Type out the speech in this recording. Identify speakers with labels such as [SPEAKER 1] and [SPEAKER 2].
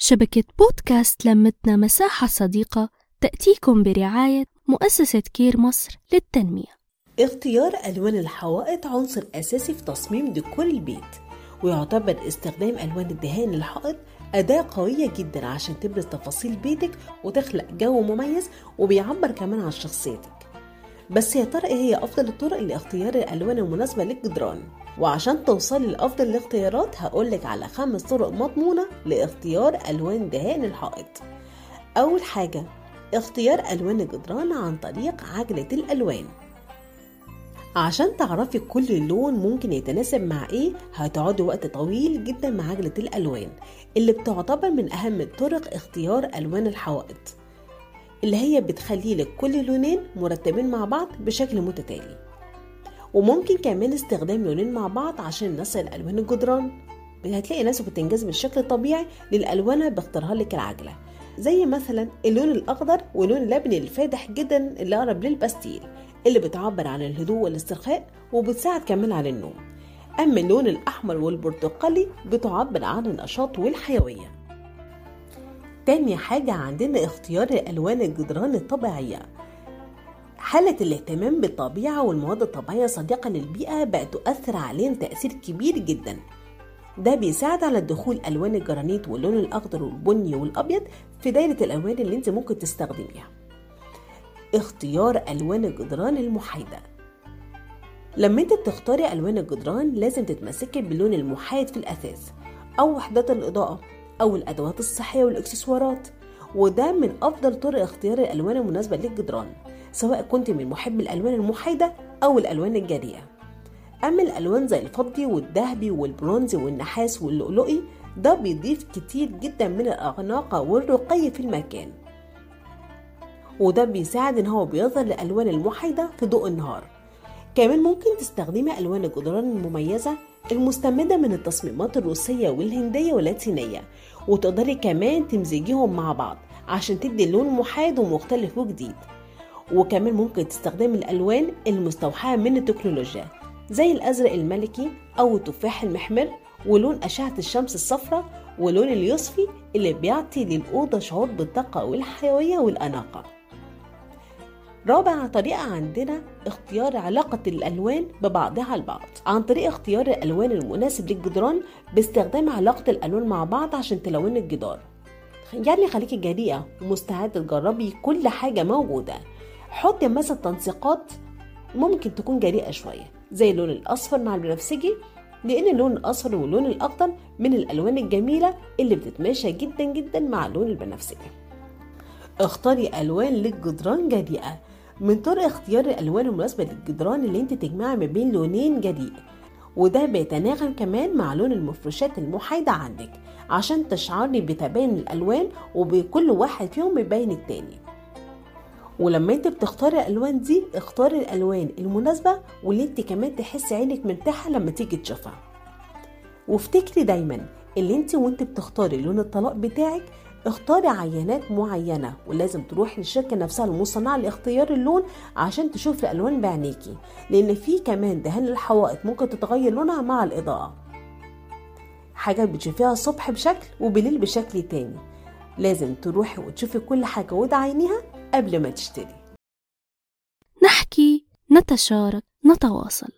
[SPEAKER 1] شبكة بودكاست لمتنا مساحة صديقة تأتيكم برعاية مؤسسة كير مصر للتنمية.
[SPEAKER 2] اختيار ألوان الحوائط عنصر أساسي في تصميم ديكور البيت ويعتبر استخدام ألوان الدهان للحائط أداة قوية جدا عشان تبرز تفاصيل بيتك وتخلق جو مميز وبيعبر كمان عن شخصيتك. بس يا ترى إيه هي أفضل الطرق لاختيار الألوان المناسبة للجدران؟ وعشان توصلي لأفضل الاختيارات هقولك على خمس طرق مضمونة لاختيار ألوان دهان الحائط. أول حاجة اختيار ألوان الجدران عن طريق عجلة الألوان. عشان تعرفي كل لون ممكن يتناسب مع إيه هتقعدي وقت طويل جدا مع عجلة الألوان اللي بتعتبر من أهم طرق اختيار ألوان الحوائط اللي هي بتخلي لك كل لونين مرتبين مع بعض بشكل متتالي. وممكن كمان استخدام لونين مع بعض عشان نسل ألوان الجدران. هتلاقي ناس بتنجذب بشكل طبيعي للألوان باختارها لك العجلة زي مثلا اللون الأخضر واللون اللبني الفاتح جدا اللي أقرب للباستيل اللي بتعبر عن الهدوء والاسترخاء وبتساعد كمان على النوم. أما اللون الأحمر والبرتقالي بتعبر عن النشاط والحيوية. تاني حاجة عندنا اختيار ألوان الجدران الطبيعية. حالة الاهتمام بالطبيعة والمواد الطبيعية صديقة للبيئة بقت تؤثر علينا تأثير كبير جدا. ده بيساعد على دخول ألوان الجرانيت واللون الأخضر والبني والأبيض في دايرة الألوان اللي انت ممكن تستخدميها. اختيار ألوان الجدران المحايدة. لما انت بتختاري ألوان الجدران لازم تتمسكي باللون المحايد في الأساس أو وحدات الإضاءة أو الأدوات الصحية والإكسسوارات. وده من أفضل طرق اختيار الألوان المناسبة للجدران سواء كنت من محب الألوان المحايدة أو الألوان الجارية. أما الألوان زي الفضي والذهبي والبرونزي والنحاس واللؤلؤي ده بيضيف كتير جدا من الأناقة والرقي في المكان. وده بيساعد إن هو بيظهر الالوان المحايدة في ضوء النهار. كمان ممكن تستخدمي ألوان الجدران المميزة المستمدة من التصميمات الروسية والهندية واللاتينية وتقدري كمان تمزجيهم مع بعض. عشان تدي لون محايد ومختلف وجديد. وكمان ممكن تستخدمي الألوان المستوحاة من التكنولوجيا زي الأزرق الملكي أو التفاح المحمر ولون أشعة الشمس الصفراء ولون اليوسفي اللي بيعطي للأوضة شعور بالطاقة والحيوية والأناقة. رابع طريقة عندنا اختيار علاقة الألوان ببعضها البعض. عن طريق اختيار الألوان المناسب للجدران باستخدام علاقة الألوان مع بعض عشان تلون الجدار. يعني خليكي جريئة ومستعدة تجربي كل حاجة موجودة. حطي مثلا تنسيقات ممكن تكون جريئة شوية زي اللون الأصفر مع البنفسجي لأن اللون الأصفر واللون الأخضر من الألوان الجميلة اللي بتتماشى جدا جدا مع اللون البنفسجي. اختاري ألوان للجدران جريئة. من طرق اختيار الألوان المناسبة للجدران اللي انت تجمعي ما بين لونين جريء وده بيتناغم كمان مع لون المفروشات المحايدة عندك عشان تشعري بتباين الألوان وبكل واحد فيهم يبين التاني. ولما انت بتختاري الألوان دي اختاري الألوان المناسبة واللي انت كمان تحسي عينك مرتاحة لما تيجي تشوفها. وافتكري دايما اللي انت وانت بتختاري لون الطلاق بتاعك اختاري عينات معينة ولازم تروحي للشركة نفسها المصنعة لاختيار اللون عشان تشوفي الألوان بعينيكي لأن في كمان دهان الحوائط ممكن تتغير لونها مع الإضاءة. حاجات بتشوفيها الصبح بشكل وبالليل بشكل تاني. لازم تروحي وتشوفي كل حاجة وتعينيها قبل ما تشتري.
[SPEAKER 1] نحكي نتشارك نتواصل.